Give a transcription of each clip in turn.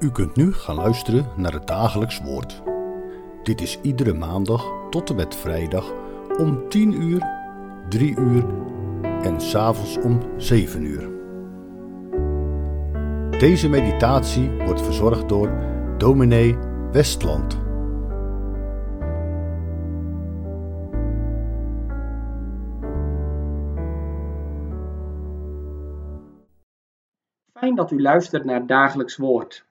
U kunt nu gaan luisteren naar het dagelijks woord. Dit is iedere maandag tot en met vrijdag om 10 uur, 3 uur en s'avonds om 7 uur. Deze meditatie wordt verzorgd door dominee Westland. Fijn dat u luistert naar het dagelijks woord.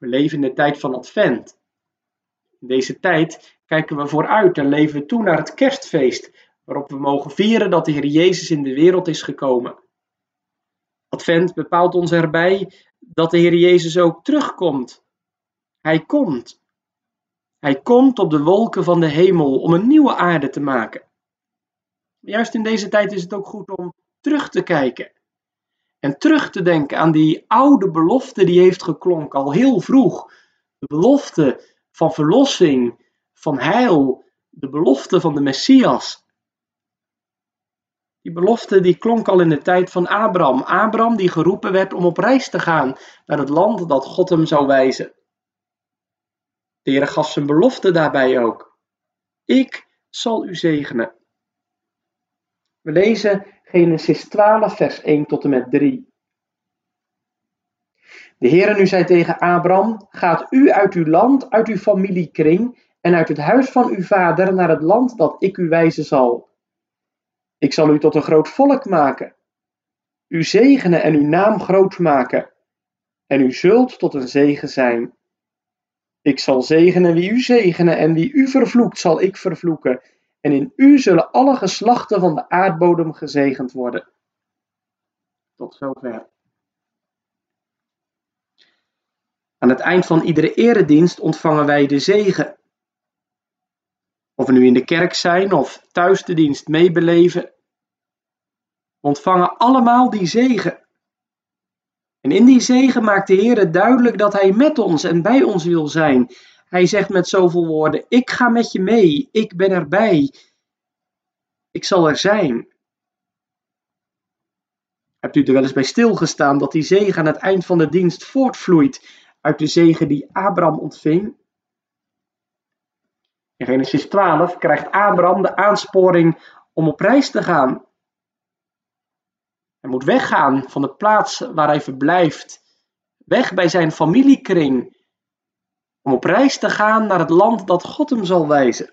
We leven in de tijd van Advent. In deze tijd kijken we vooruit en leven we toe naar het kerstfeest, waarop we mogen vieren dat de Heer Jezus in de wereld is gekomen. Advent bepaalt ons erbij dat de Heer Jezus ook terugkomt. Hij komt. Hij komt op de wolken van de hemel om een nieuwe aarde te maken. Juist in deze tijd is het ook goed om terug te kijken en terug te denken aan die oude belofte die heeft geklonken al heel vroeg. De belofte van verlossing, van heil, de belofte van de Messias. Die belofte die klonk al in de tijd van Abraham. Abraham die geroepen werd om op reis te gaan naar het land dat God hem zou wijzen. De Heer gaf zijn belofte daarbij ook. Ik zal u zegenen. We lezen Genesis 12, vers 1 tot en met 3. De Heere nu zei tegen Abraham: Gaat u uit uw land, uit uw familiekring en uit het huis van uw vader naar het land dat ik u wijzen zal. Ik zal u tot een groot volk maken, u zegenen en uw naam groot maken, en u zult tot een zegen zijn. Ik zal zegenen wie u zegenen, en wie u vervloekt, zal ik vervloeken en in u zullen alle geslachten van de aardbodem gezegend worden. Tot zover. Aan het eind van iedere eredienst ontvangen wij de zegen. Of we nu in de kerk zijn of thuis de dienst meebeleven, ontvangen allemaal die zegen. En in die zegen maakt de Heer duidelijk dat Hij met ons en bij ons wil zijn. Hij zegt met zoveel woorden: Ik ga met je mee, ik ben erbij, ik zal er zijn. Hebt u er wel eens bij stilgestaan dat die zegen aan het eind van de dienst voortvloeit uit de zegen die Abraham ontving? In Genesis 12 krijgt Abraham de aansporing om op reis te gaan. Hij moet weggaan van de plaats waar hij verblijft, weg bij zijn familiekring, om op reis te gaan naar het land dat God hem zal wijzen.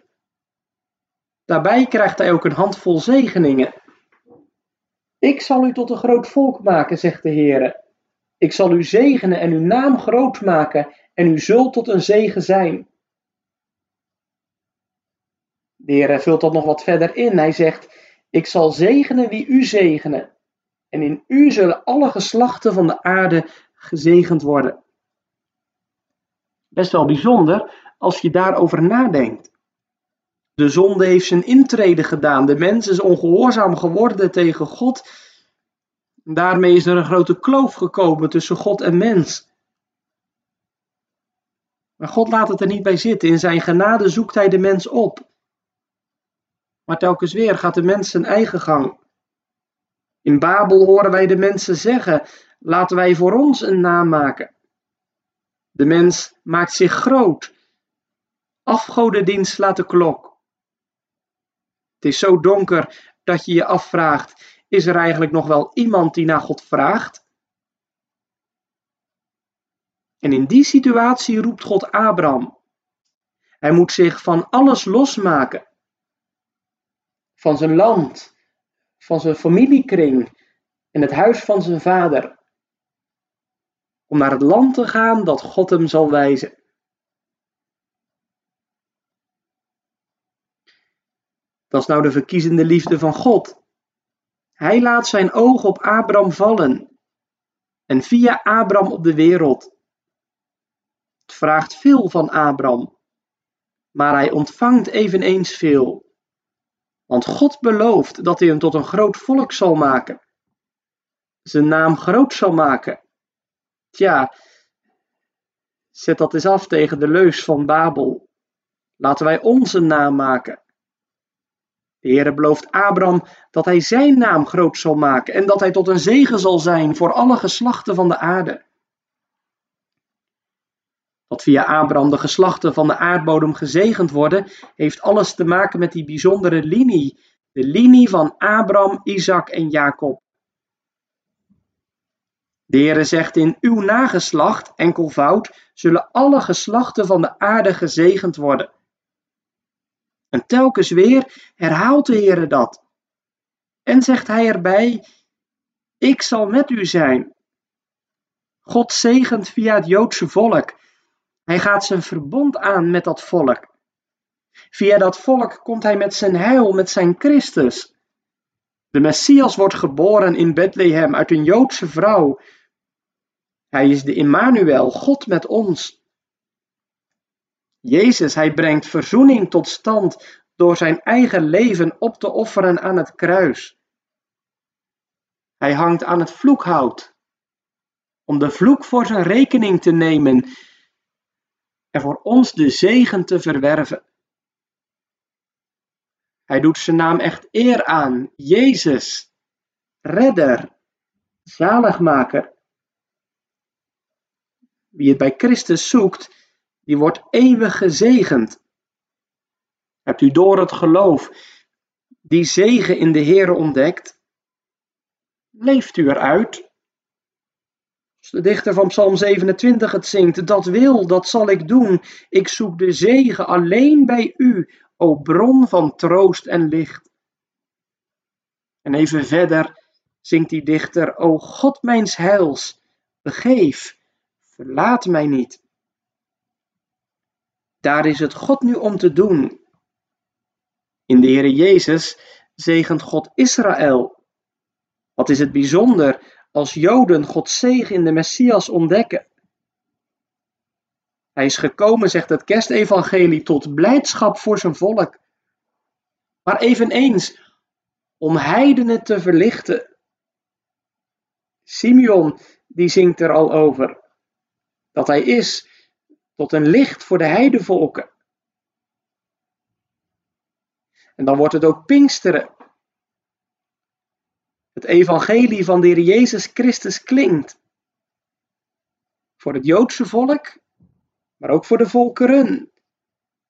Daarbij krijgt hij ook een handvol zegeningen. Ik zal u tot een groot volk maken, zegt de Heer. Ik zal u zegenen en uw naam groot maken, en u zult tot een zegen zijn. De Heer vult dat nog wat verder in. Hij zegt: Ik zal zegenen wie u zegenen, en in u zullen alle geslachten van de aarde gezegend worden best wel bijzonder als je daarover nadenkt. De zonde heeft zijn intrede gedaan. De mens is ongehoorzaam geworden tegen God. Daarmee is er een grote kloof gekomen tussen God en mens. Maar God laat het er niet bij zitten. In zijn genade zoekt hij de mens op. Maar telkens weer gaat de mens zijn eigen gang. In Babel horen wij de mensen zeggen: laten wij voor ons een naam maken. De mens maakt zich groot. Afgodendienst slaat de klok. Het is zo donker dat je je afvraagt: is er eigenlijk nog wel iemand die naar God vraagt? En in die situatie roept God Abraham. Hij moet zich van alles losmaken. Van zijn land, van zijn familiekring en het huis van zijn vader om naar het land te gaan dat God hem zal wijzen. Dat is nou de verkiezende liefde van God. Hij laat zijn oog op Abraham vallen en via Abraham op de wereld. Het vraagt veel van Abraham, maar hij ontvangt eveneens veel. Want God belooft dat hij hem tot een groot volk zal maken, zijn naam groot zal maken Tja, zet dat eens af tegen de leus van Babel. Laten wij onze naam maken. De Heere belooft Abraham dat hij zijn naam groot zal maken en dat hij tot een zegen zal zijn voor alle geslachten van de aarde. Dat via Abraham de geslachten van de aardbodem gezegend worden, heeft alles te maken met die bijzondere linie. De linie van Abraham, Isaac en Jacob. De Heere zegt in uw nageslacht, enkelvoud, zullen alle geslachten van de aarde gezegend worden. En telkens weer herhaalt de Heere dat. En zegt hij erbij, ik zal met u zijn. God zegent via het Joodse volk. Hij gaat zijn verbond aan met dat volk. Via dat volk komt hij met zijn heil, met zijn Christus. De Messias wordt geboren in Bethlehem uit een Joodse vrouw. Hij is de Immanuel, God met ons. Jezus, hij brengt verzoening tot stand door zijn eigen leven op te offeren aan het kruis. Hij hangt aan het vloekhout om de vloek voor zijn rekening te nemen en voor ons de zegen te verwerven. Hij doet zijn naam echt eer aan, Jezus, redder, zaligmaker. Wie het bij Christus zoekt, die wordt eeuwig gezegend. Hebt u door het geloof die zegen in de Heer ontdekt? Leeft u eruit? Als de dichter van Psalm 27 het zingt, dat wil, dat zal ik doen. Ik zoek de zegen alleen bij u, o bron van troost en licht. En even verder zingt die dichter, o God mijns heils, begeef, verlaat mij niet. Daar is het God nu om te doen. In de Heere Jezus zegent God Israël. Wat is het bijzonder als Joden Gods zegen in de Messias ontdekken. Hij is gekomen, zegt het kerstevangelie, tot blijdschap voor zijn volk. Maar eveneens om heidenen te verlichten. Simeon, die zingt er al over, dat hij is tot een licht voor de heidevolken. En dan wordt het ook Pinksteren, het evangelie van de Heer Jezus Christus klinkt. Voor het Joodse volk, maar ook voor de volkeren.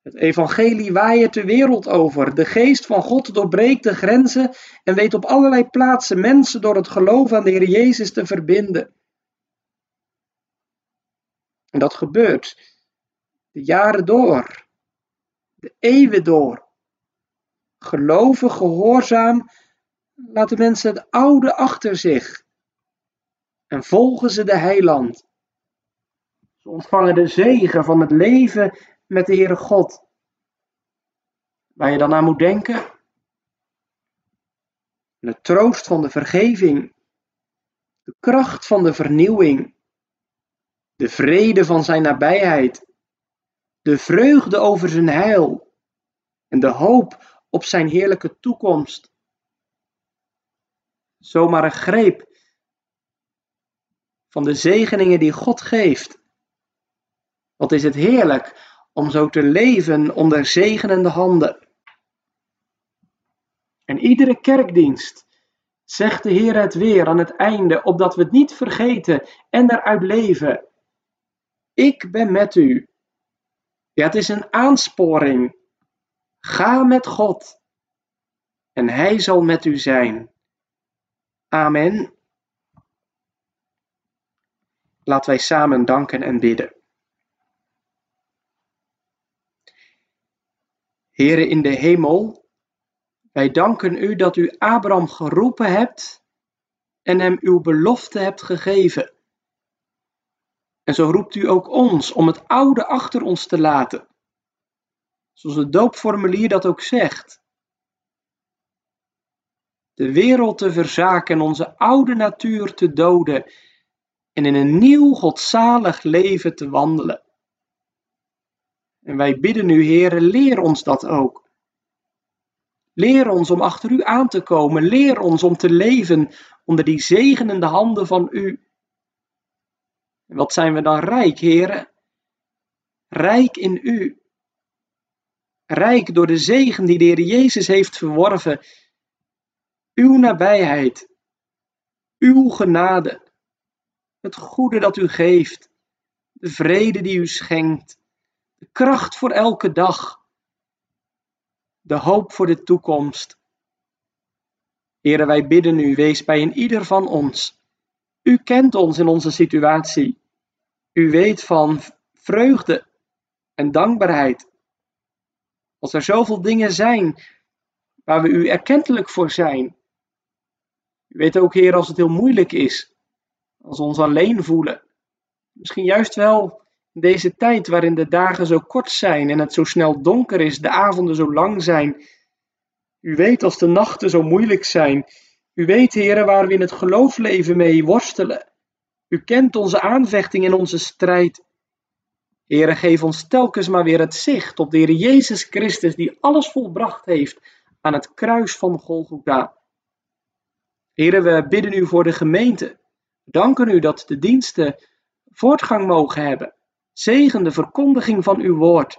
Het evangelie waait de wereld over. De geest van God doorbreekt de grenzen en weet op allerlei plaatsen mensen door het geloof aan de Heer Jezus te verbinden. En dat gebeurt de jaren door, de eeuwen door. Geloven, gehoorzaam laten mensen het oude achter zich en volgen ze de heiland. Ze ontvangen de zegen van het leven met de Heere God. Waar je dan aan moet denken? De troost van de vergeving, de kracht van de vernieuwing, de vrede van zijn nabijheid, de vreugde over zijn heil en de hoop op zijn heerlijke toekomst zomaar een greep van de zegeningen die God geeft. Wat is het heerlijk om zo te leven onder zegenende handen. En iedere kerkdienst zegt de Heer het weer aan het einde, opdat we het niet vergeten en eruit leven. Ik ben met u. Ja, het is een aansporing. Ga met God en Hij zal met u zijn. Amen. Laten wij samen danken en bidden. Heere in de hemel, wij danken u dat u Abraham geroepen hebt en hem uw belofte hebt gegeven. En zo roept u ook ons om het oude achter ons te laten, zoals het doopformulier dat ook zegt de wereld te verzaken en onze oude natuur te doden en in een nieuw godzalig leven te wandelen. En wij bidden u, Heere, leer ons dat ook. Leer ons om achter u aan te komen. Leer ons om te leven onder die zegenende handen van u. Wat zijn we dan rijk, Heere? Rijk in u. Rijk door de zegen die de Heer Jezus heeft verworven uw nabijheid, uw genade, het goede dat u geeft, de vrede die u schenkt, de kracht voor elke dag, de hoop voor de toekomst. Here, wij bidden u, wees bij een ieder van ons. U kent ons in onze situatie. U weet van vreugde en dankbaarheid. Als er zoveel dingen zijn waar we u erkentelijk voor zijn. U weet ook, Heer, als het heel moeilijk is, als we ons alleen voelen. Misschien juist wel in deze tijd waarin de dagen zo kort zijn en het zo snel donker is, de avonden zo lang zijn. U weet als de nachten zo moeilijk zijn. U weet, Heer, waar we in het geloofsleven mee worstelen. U kent onze aanvechting en onze strijd. Heere, geef ons telkens maar weer het zicht op de Heer Jezus Christus, die alles volbracht heeft aan het kruis van Golgotha. Heere, we bidden u voor de gemeente. Danken u dat de diensten voortgang mogen hebben. Zegen de verkondiging van uw woord.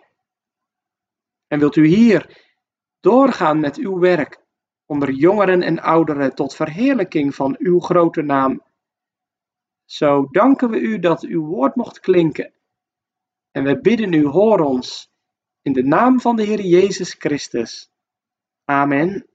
En wilt u hier doorgaan met uw werk, onder jongeren en ouderen, tot verheerlijking van uw grote naam. Zo danken we u dat uw woord mocht klinken. En we bidden u, hoor ons, in de naam van de Heer Jezus Christus. Amen.